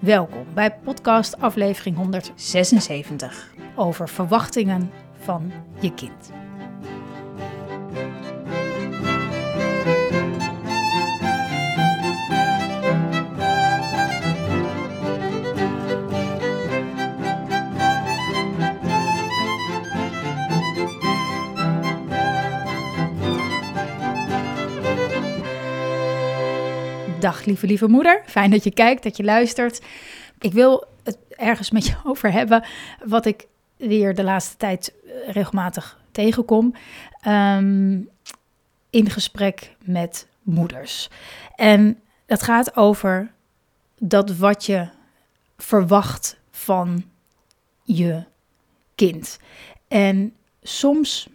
Welkom bij podcast aflevering 176 over verwachtingen van je kind. Lieve lieve moeder, fijn dat je kijkt, dat je luistert. Ik wil het ergens met je over hebben wat ik weer de laatste tijd eh, regelmatig tegenkom um, in gesprek met moeders. En dat gaat over dat wat je verwacht van je kind. En soms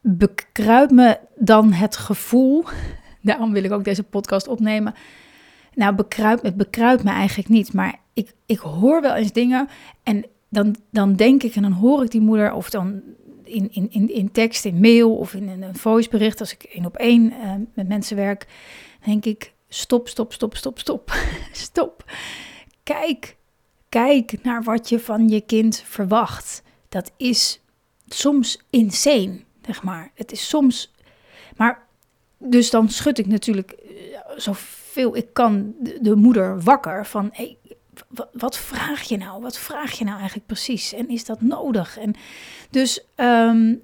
bekruipt me dan het gevoel Daarom wil ik ook deze podcast opnemen. Nou, bekruipt, het bekruipt me eigenlijk niet. Maar ik, ik hoor wel eens dingen en dan, dan denk ik en dan hoor ik die moeder of dan in, in, in, in tekst, in mail of in, een voicebericht, als ik één op één uh, met mensen werk, denk ik, stop, stop, stop, stop, stop, stop. Kijk, kijk naar wat je van je kind verwacht. Dat is soms insane, zeg maar. Het is soms, maar dus dan schud ik natuurlijk eh, zoveel ik kan de, moeder wakker van... Hey, wat vraag je nou? Wat vraag je nou eigenlijk precies? En is dat nodig? En dus um,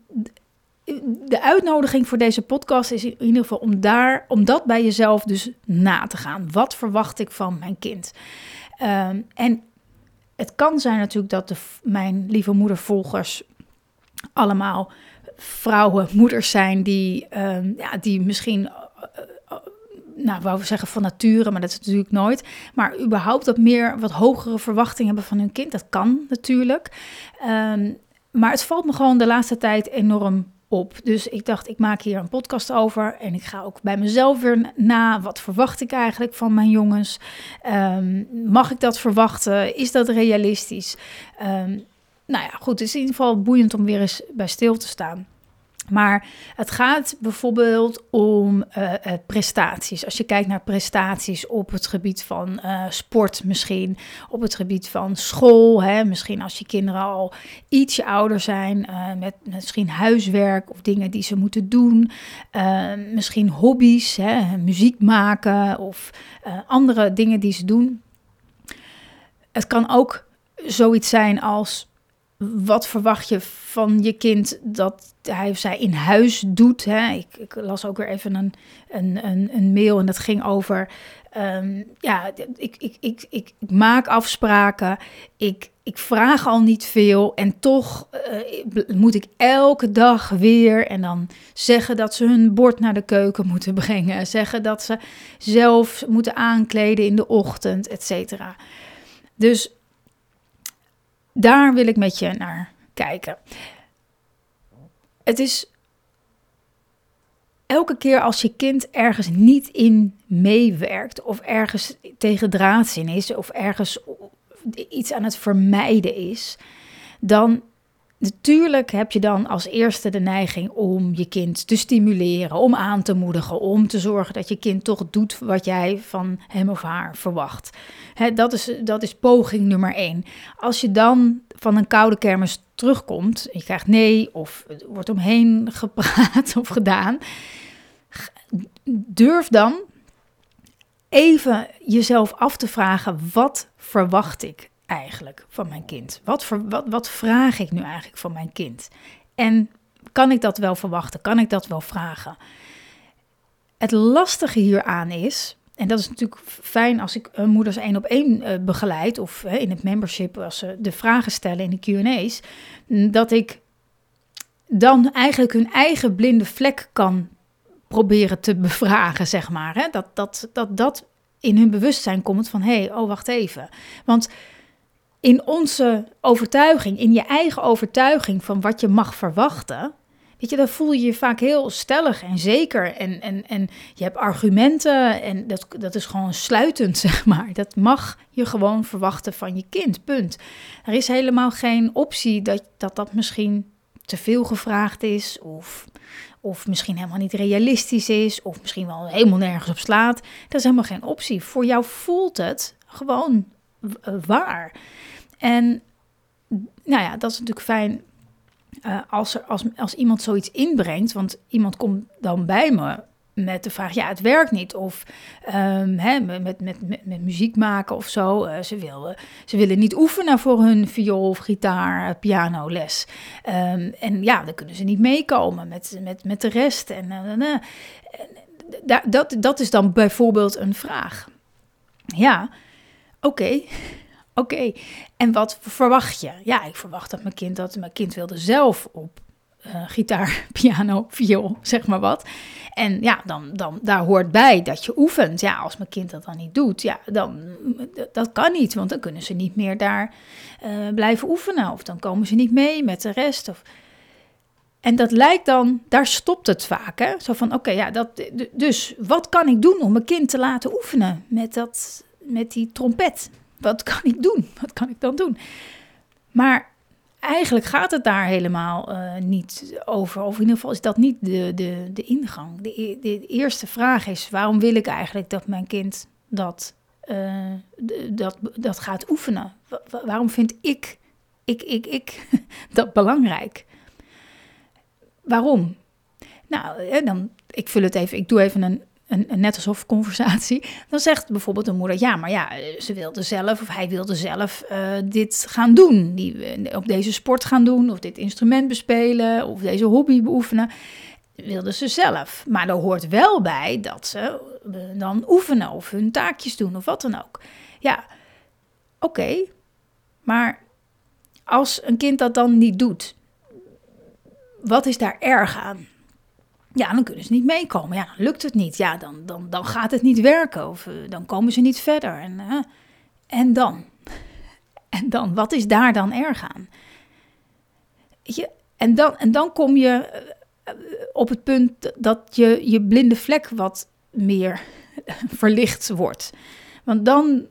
de uitnodiging voor deze podcast is in ieder geval om, daar, om dat bij jezelf dus na te gaan. Wat verwacht ik van mijn kind? Um, en het kan zijn natuurlijk dat de, mijn lieve moedervolgers allemaal vrouwen, moeders zijn die, uh, ja, die misschien, uh, uh, nou, wou zeggen van nature, maar dat is natuurlijk nooit. Maar überhaupt wat meer, wat hogere verwachtingen hebben van hun kind. Dat kan natuurlijk. Um, maar het valt me gewoon de laatste tijd enorm op. Dus ik dacht, ik maak hier een podcast over. En ik ga ook bij mezelf weer na. Wat verwacht ik eigenlijk van mijn jongens? Um, mag ik dat verwachten? Is dat realistisch? Nou ja, goed, het is in ieder geval boeiend om weer eens bij stil te staan. Maar het gaat bijvoorbeeld om uh, prestaties. Als je kijkt naar prestaties op het gebied van uh, sport misschien, op het gebied van school. Hè, misschien als je kinderen al ietsje ouder zijn, met misschien huiswerk of dingen die ze moeten doen. misschien hobby's, hè, muziek maken of andere dingen die ze doen. Het kan ook zoiets zijn als wat verwacht je van je kind dat hij of zij in huis doet? Hè? Ik, ik las ook weer even een, een, een, een mail en dat ging over... Um, ja, ik, ik, ik, ik, maak afspraken, ik, ik vraag al niet veel en toch uh, moet ik elke dag weer en dan zeggen dat ze hun bord naar de keuken moeten brengen, zeggen dat ze zelf moeten aankleden in de ochtend, et cetera. Dus daar wil ik met je naar kijken. Het is elke keer als je kind ergens niet in meewerkt of ergens tegen draadzin is of ergens iets aan het vermijden is, dan Natuurlijk heb je dan als eerste de neiging om je kind te stimuleren, om aan te moedigen, om te zorgen dat je kind toch doet wat jij van hem of haar verwacht. dat, is, dat is poging nummer één. Als je dan van een koude kermis terugkomt, je krijgt nee of er wordt omheen gepraat of gedaan, durf dan even jezelf af te vragen: wat verwacht ik? Eigenlijk van mijn kind? Wat, wat, wat vraag ik nu eigenlijk van mijn kind? En kan ik dat wel verwachten? Kan ik dat wel vragen? Het lastige hieraan is, en dat is natuurlijk fijn als ik moeders één op één uh, begeleid, of in het membership als ze de vragen stellen in de QA's, dat ik dan eigenlijk hun eigen blinde vlek kan proberen te bevragen, zeg maar. Dat, dat, dat dat in hun bewustzijn komt van hé, hey, oh wacht even. Want in onze overtuiging, in je eigen overtuiging van wat je mag verwachten, weet je, dan voel je je vaak heel stellig en zeker. En, en, en je hebt argumenten en dat, dat is gewoon sluitend, zeg maar. Dat mag je gewoon verwachten van je kind, punt. Er is helemaal geen optie dat dat, dat misschien te veel gevraagd is of, of misschien helemaal niet realistisch is of misschien wel helemaal nergens op slaat. Dat is helemaal geen optie. Voor jou voelt het gewoon waar. En nou ja, dat is natuurlijk fijn uh, als, er, als, als iemand zoiets inbrengt. Want iemand komt dan bij me met de vraag, ja, het werkt niet. Of um, hè, met, met, met, muziek maken of zo. Uh, ze, willen, ze willen niet oefenen voor hun viool of gitaar, pianoles. Um, en ja, dan kunnen ze niet meekomen met, met, met de rest. En, dat, dat is dan bijvoorbeeld een vraag. Ja, oké. Oké, en wat verwacht je? Ja, ik verwacht dat mijn kind dat mijn kind wilde zelf op uh, gitaar, piano, viool, zeg maar wat. En ja, dan, dan daar hoort bij dat je oefent. Ja, als mijn kind dat dan niet doet, ja, dan dat kan niet, want dan kunnen ze niet meer daar uh, blijven oefenen of dan komen ze niet mee met de rest. Of... En dat lijkt dan, daar stopt het vaak. Hè? Zo van, oké, ja, dat, dus wat kan ik doen om mijn kind te laten oefenen met, dat, met die trompet? Wat kan ik doen? Wat kan ik dan doen? Maar eigenlijk gaat het daar helemaal uh, niet over. Of in ieder geval is dat niet de, de, de ingang. De, e-, de, eerste vraag is: waarom wil ik eigenlijk dat mijn kind dat, uh, dat, dat gaat oefenen? waarom vind ik, ik, ik, ik dat belangrijk? Waarom? Nou, dan, ik vul het even, ik doe even een een, een net alsof conversatie, dan zegt bijvoorbeeld een moeder: Ja, maar ja, ze wilde zelf of hij wilde zelf uh, dit gaan doen. Die, uh, op deze sport gaan doen, of dit instrument bespelen, of deze hobby beoefenen. Wilde ze zelf. Maar er hoort wel bij dat ze uh, dan oefenen of hun taakjes doen of wat dan ook. Ja, oké. maar als een kind dat dan niet doet, wat is daar erg aan? Ja, dan kunnen ze niet meekomen. Ja, lukt het niet. Ja, dan, dan, dan gaat het niet werken. Of uh, dan komen ze niet verder. En, uh, en dan? En dan? Wat is daar dan erg aan? Je, en, dan en dan kom je uh, op het punt dat je, je blinde vlek wat meer verlicht wordt. Want dan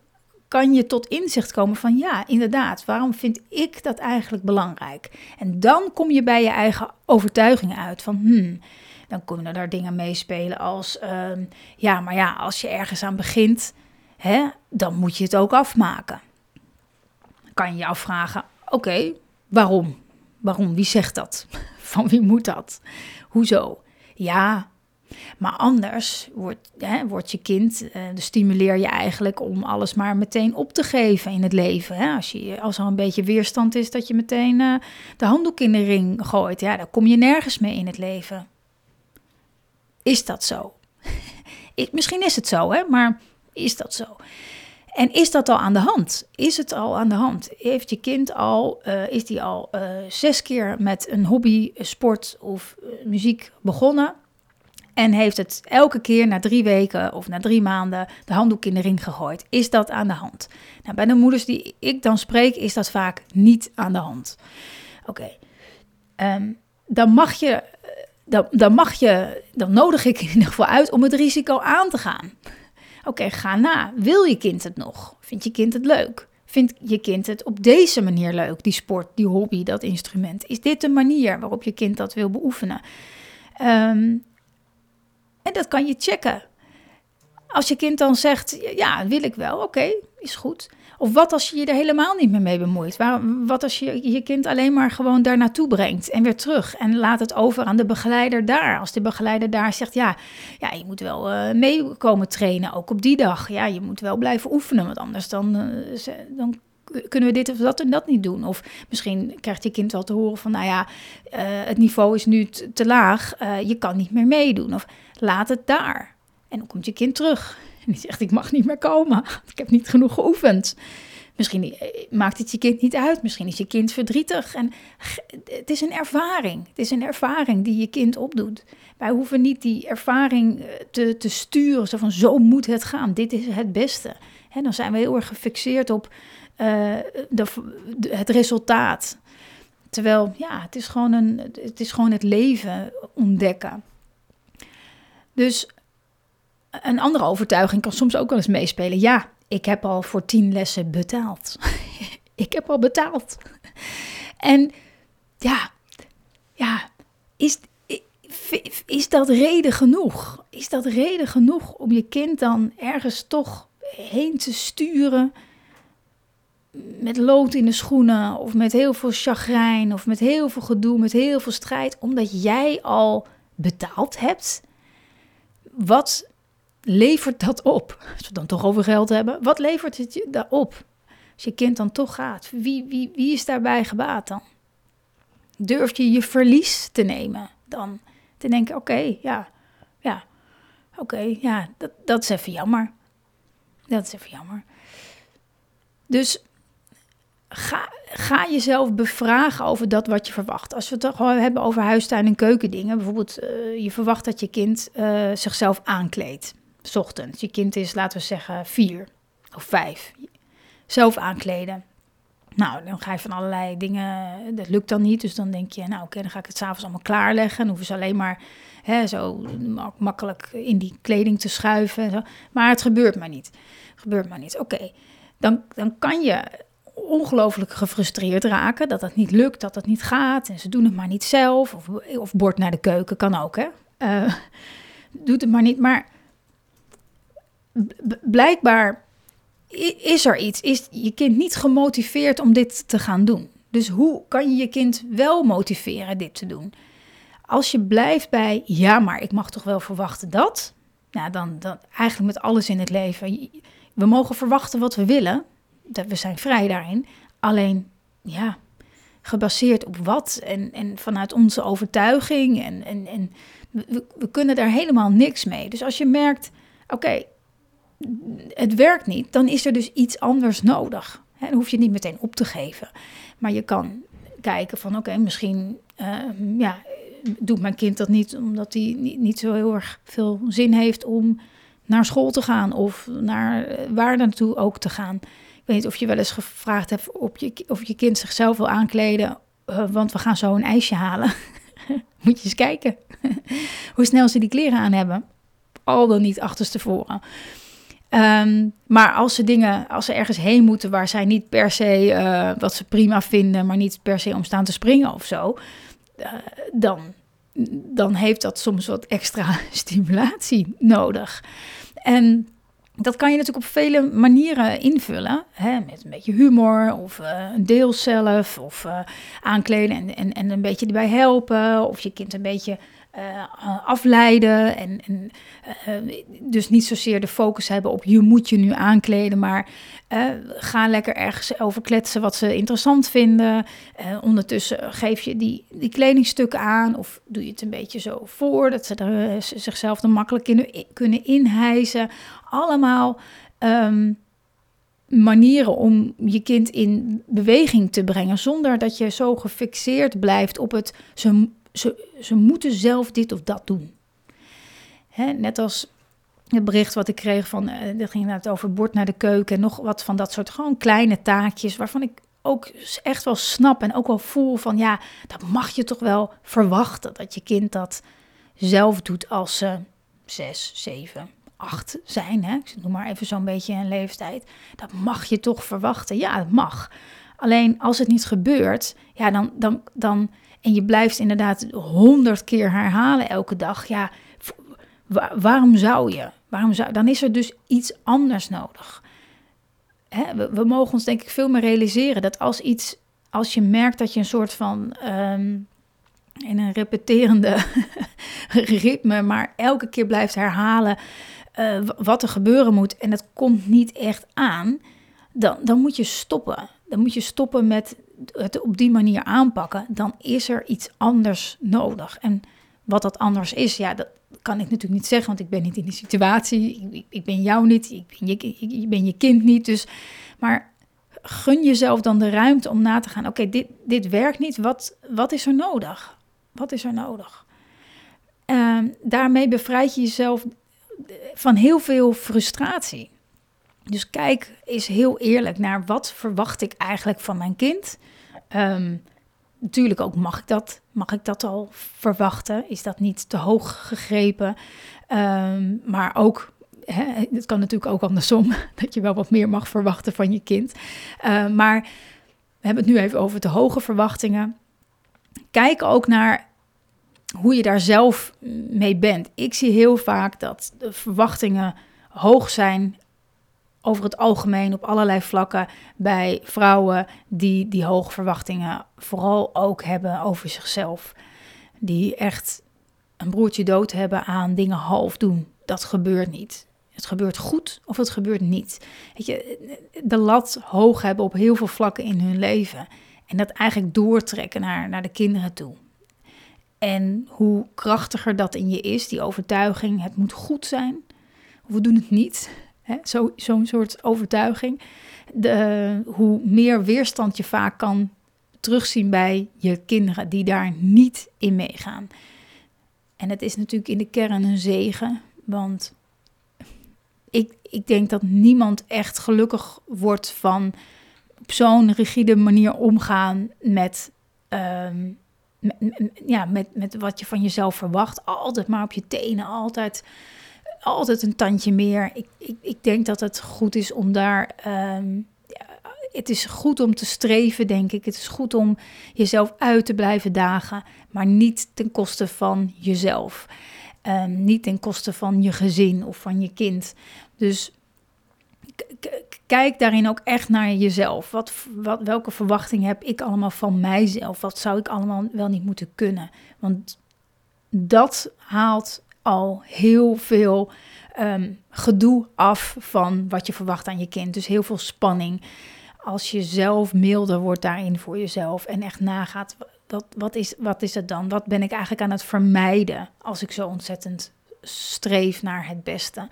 kan je tot inzicht komen van ja, inderdaad, waarom vind ik dat eigenlijk belangrijk? En dan kom je bij je eigen overtuigingen uit van hmm, dan kunnen daar dingen meespelen als, ehm, ja, maar ja, als je ergens aan begint, hè, dan moet je het ook afmaken. kan je je afvragen, oké, waarom? Waarom? Wie zegt dat? Van wie moet dat? Hoezo? Ja, maar anders wordt, je kind, uh, dus stimuleer je eigenlijk om alles maar meteen op te geven in het leven. Hè? Als, je, als er een beetje weerstand is, dat je meteen uh, de handdoek in de ring gooit. Ja, dan kom je nergens mee in het leven. Is dat zo? Misschien is het zo, hè? maar is dat zo? En is dat al aan de hand? Is het al aan de hand? Heeft je kind al, uh, is die al uh, zes keer met een hobby, sport of uh, muziek begonnen? En heeft het elke keer na drie weken of na drie maanden de handdoek in de ring gegooid? Is dat aan de hand? Nou, bij de moeders die ik dan spreek, is dat vaak niet aan de hand. Oké, um, dan mag je dan, mag je, dan nodig ik in ieder geval uit om het risico aan te gaan. Oké, ga na. Wil je kind het nog? Vindt je kind het leuk? Vindt je kind het op deze manier leuk, die sport, die hobby, dat instrument? Is dit de manier waarop je kind dat wil beoefenen? Um, en dat kan je checken. Als je kind dan zegt, ja, wil ik wel, oké, is goed. Of wat als je je er helemaal niet meer mee bemoeit? wat als je je kind alleen maar gewoon daar naartoe brengt en weer terug en laat het over aan de begeleider daar? Als de begeleider daar zegt, ja, ja je moet wel uh, mee komen trainen, ook op die dag. Ja, je moet wel blijven oefenen, want anders dan, uh, dan kunnen we dit of dat en dat niet doen? Of misschien krijgt je kind wel te horen van, nou ja, uh, het niveau is nu te laag, je kan niet meer meedoen. Of laat het daar. En dan komt je kind terug. En die zegt, ik mag niet meer komen. Ik heb niet genoeg geoefend. Misschien eh, maakt het je kind niet uit. Misschien is je kind verdrietig. En het is een ervaring. Het is een ervaring die je kind opdoet. Wij hoeven niet die ervaring eh, te, te sturen. Zo van, zo moet het gaan. Dit is het beste. Dan zijn we heel erg gefixeerd op uh, de, het resultaat. Terwijl, ja, het is, gewoon een, het is gewoon het leven ontdekken. Dus een andere overtuiging kan soms ook wel eens meespelen. Ja, ik heb al voor tien lessen betaald. ik heb al betaald. En ja, ja, is, is dat reden genoeg? Is dat reden genoeg om je kind dan ergens toch heen te sturen? Met lood in de schoenen, of met heel veel chagrijn, of met heel veel gedoe, met heel veel strijd, omdat jij al betaald hebt? Wat levert dat op? Als we dan toch over geld hebben, wat levert het je daarop? Als je kind dan toch gaat, wie, wie, wie is daarbij gebaat dan? Durf je je verlies te nemen dan? Te denken, oké, ja, ja, oké, ja, dat, dat is even jammer. Dat is even jammer. Dus ga, ga jezelf bevragen over dat wat je verwacht. Als we het hebben over huistuin- en keukendingen. Bijvoorbeeld, uh, je verwacht dat je kind uh, zichzelf aankleedt. S ochtends. Je kind is, laten we zeggen, vier of vijf. Zelf aankleden. Nou, dan ga je van allerlei dingen, dat lukt dan niet. Dus dan denk je, nou oké, dan ga ik het s'avonds allemaal klaarleggen. Dan hoeven ze alleen maar hè, zo makkelijk in die kleding te schuiven. En zo. Maar het gebeurt maar niet. gebeurt maar niet. Oké, dan, dan kan je ongelooflijk gefrustreerd raken dat dat niet lukt, dat dat niet gaat. En ze doen het maar niet zelf. Of, of bord naar de keuken, kan ook hè. Uh, doet het maar niet. Maar blijkbaar is er iets? Is je kind niet gemotiveerd om dit te gaan doen? Dus hoe kan je je kind wel motiveren dit te doen? Als je blijft bij, ja, maar ik mag toch wel verwachten dat. Nou, dan, dan eigenlijk met alles in het leven. We mogen verwachten wat we willen. We zijn vrij daarin. Alleen, ja, gebaseerd op wat en, en vanuit onze overtuiging. En, en, en we, we kunnen daar helemaal niks mee. Dus als je merkt, oké, het werkt niet, dan is er dus iets anders nodig. dan hoef je het niet meteen op te geven. Maar je kan kijken van oké, misschien uh, ja, doet mijn kind dat niet omdat hij niet, niet, zo heel erg veel zin heeft om naar school te gaan of naar uh, waar naartoe ook te gaan. Ik weet niet of je wel eens gevraagd hebt of je, of je kind zichzelf wil aankleden, uh, want we gaan zo een ijsje halen. Moet je eens kijken hoe snel ze die kleren aan hebben. Al dan niet achterstevoren. Um, maar als ze dingen, als ze ergens heen moeten waar zij niet per se uh, wat ze prima vinden, maar niet per se om staan te springen of zo, uh, dan, dan heeft dat soms wat extra stimulatie nodig. En dat kan je natuurlijk op vele manieren invullen. Hè? Met een beetje humor of uh, een deel zelf. Of aankleden en, en, en een beetje erbij helpen. Of je kind een beetje uh, afleiden. En, en uh, dus niet zozeer de focus hebben op je moet je nu aankleden, maar ga lekker ergens over kletsen wat ze interessant vinden. ondertussen geef je die, die kledingstukken aan of doe je het een beetje zo voor, dat ze er, zichzelf er makkelijk in, kunnen inhijzen. Allemaal um, manieren om je kind in beweging te brengen, zonder dat je zo gefixeerd blijft op het ze ze, ze moeten zelf dit of dat doen. Hè, net als het bericht wat ik kreeg van, uh, dat ging het over bord naar de keuken en nog wat van dat soort gewoon kleine taakjes waarvan ik ook echt wel snap en ook wel voel van ja, dat mag je toch wel verwachten dat je kind dat zelf doet als ze zes, zeven, acht zijn. Hè? Ik noem maar even zo'n beetje een leeftijd. Dat mag je toch verwachten. Ja, dat mag. Alleen als het niet gebeurt, ja, dan, dan, dan en je blijft inderdaad honderd keer herhalen elke dag, ja, waarom zou je? Waarom zou, dan is er dus iets anders nodig. Hè, we, mogen ons denk ik veel meer realiseren dat als iets, als je merkt dat je een soort van um, in een repeterende ritme, maar elke keer blijft herhalen uh, wat er gebeuren moet en het komt niet echt aan, dan, dan moet je stoppen. Dan moet je stoppen met het op die manier aanpakken, dan is er iets anders nodig. En wat dat anders is, ja, dat kan ik natuurlijk niet zeggen, want ik ben niet in die situatie. Ik, ben jou niet, ik ben, je, ben je kind niet. Dus, maar gun jezelf dan de ruimte om na te gaan. Oké, dit, dit werkt niet. Wat, wat is er nodig? Wat is er nodig? Uh, daarmee bevrijd je jezelf van heel veel frustratie. Dus kijk eens heel eerlijk naar wat verwacht ik eigenlijk van mijn kind. Um, natuurlijk ook mag ik dat, mag ik dat al verwachten. Is dat niet te hoog gegrepen? Ehm, maar ook hè, het kan natuurlijk ook andersom, dat je wel wat meer mag verwachten van je kind. Uh, maar we hebben het nu even over de hoge verwachtingen. Kijk ook naar hoe je daar zelf mee bent. Ik zie heel vaak dat de verwachtingen hoog zijn over het algemeen op allerlei vlakken bij vrouwen die die hoge verwachtingen vooral ook hebben over zichzelf. Die echt een broertje dood hebben aan dingen half doen. Dat gebeurt niet. Het gebeurt goed of het gebeurt niet. Weet je, de lat hoog hebben op heel veel vlakken in hun leven. En dat eigenlijk doortrekken naar, naar de kinderen toe. En hoe krachtiger dat in je is, die overtuiging, het moet goed zijn. We doen het niet. Zo'n zo soort overtuiging. De, hoe meer weerstand je vaak kan terugzien bij je kinderen die daar niet in meegaan. En het is natuurlijk in de kern een zegen, want ik, ik denk dat niemand echt gelukkig wordt van op zo'n rigide manier omgaan met, um, ja, met, met wat je van jezelf verwacht. Altijd maar op je tenen, altijd, altijd een tandje meer. Ik, ik, ik denk dat het goed is om daar. Um, ja, het is goed om te streven, denk ik. Het is goed om jezelf uit te blijven dagen, maar niet ten koste van jezelf. Um, niet ten koste van je gezin of van je kind. Dus kijk daarin ook echt naar jezelf. Wat, wat, welke verwachting heb ik allemaal van mijzelf? Wat zou ik allemaal wel niet moeten kunnen? Want dat haalt al heel veel um, gedoe af van wat je verwacht aan je kind. Dus heel veel spanning. Als je zelf milder wordt daarin voor jezelf en echt nagaat, wat, wat, is, wat is het dan? Wat ben ik eigenlijk aan het vermijden als ik zo ontzettend streef naar het beste?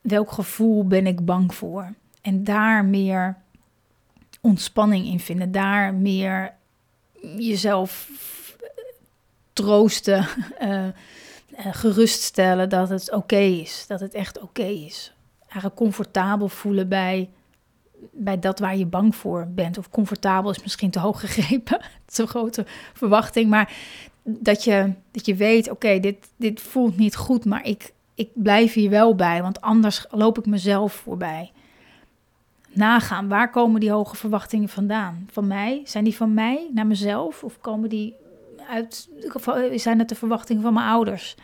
welk gevoel ben ik bang voor? En daar meer ontspanning in vinden, daar meer jezelf troosten, uh, geruststellen dat het oké is, dat het echt oké is. Eigenlijk comfortabel voelen bij, bij dat waar je bang voor bent. Of comfortabel is misschien te hoog gegrepen, een grote verwachting, maar dat je, dat je weet, oké, dit, dit voelt niet goed, maar ik, ik blijf hier wel bij, want anders loop ik mezelf voorbij. Nagaan, waar komen die hoge verwachtingen vandaan? Van mij? Zijn die van mij naar mezelf? Of komen die uit, zijn het de verwachtingen van mijn ouders?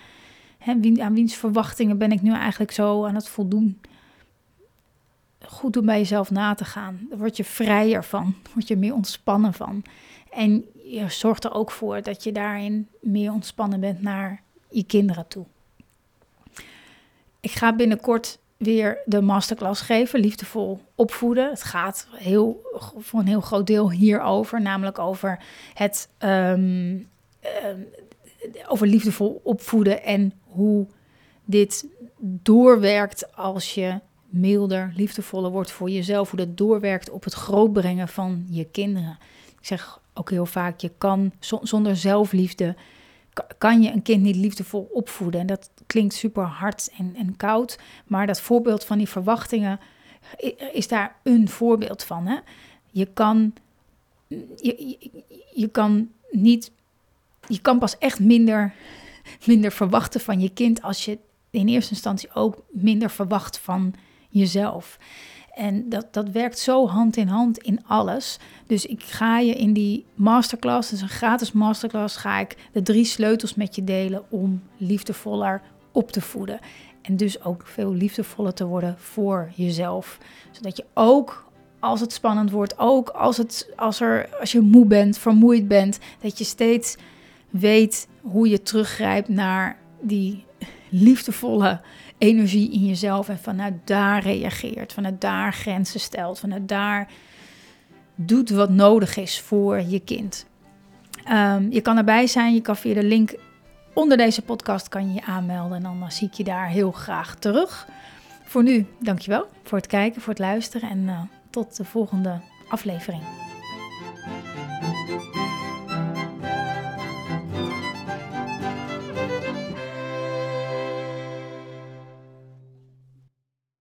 He, aan wiens verwachtingen ben ik nu eigenlijk zo aan het voldoen? Goed om bij jezelf na te gaan. Daar word je vrijer van, word je meer ontspannen van. En je zorgt er ook voor dat je daarin meer ontspannen bent naar je kinderen toe. Ik ga binnenkort weer de masterclass geven, liefdevol opvoeden. Het gaat heel, voor een heel groot deel hierover, namelijk over het um, um, over liefdevol opvoeden en hoe dit doorwerkt als je milder, liefdevoller wordt voor jezelf, hoe dat doorwerkt op het grootbrengen van je kinderen. Ik zeg ook heel vaak, je kan zonder zelfliefde kan je een kind niet liefdevol opvoeden. En dat klinkt super hard en, en koud, maar dat voorbeeld van die verwachtingen is daar een voorbeeld van. Hè? Je kan, je, je, kan niet, je kan pas echt minder, minder verwachten van je kind als je in eerste instantie ook minder verwacht van jezelf. En dat, dat werkt zo hand in hand in alles. Dus ik ga je in die masterclass, dus een gratis masterclass, ga ik de drie sleutels met je delen om liefdevoller op te voeden. En dus ook veel liefdevoller te worden voor jezelf. Zodat je ook als het spannend wordt, ook als, het, als, er, als je moe bent, vermoeid bent, dat je steeds weet hoe je teruggrijpt naar die liefdevolle energie in jezelf en vanuit daar reageert, vanuit daar grenzen stelt, vanuit daar doet wat nodig is voor je kind. Um, je kan erbij zijn, je kan via de link onder deze podcast kan je je aanmelden en dan zie ik je daar heel graag terug. Voor nu, dankjewel voor het kijken, voor het luisteren en uh, tot de volgende aflevering.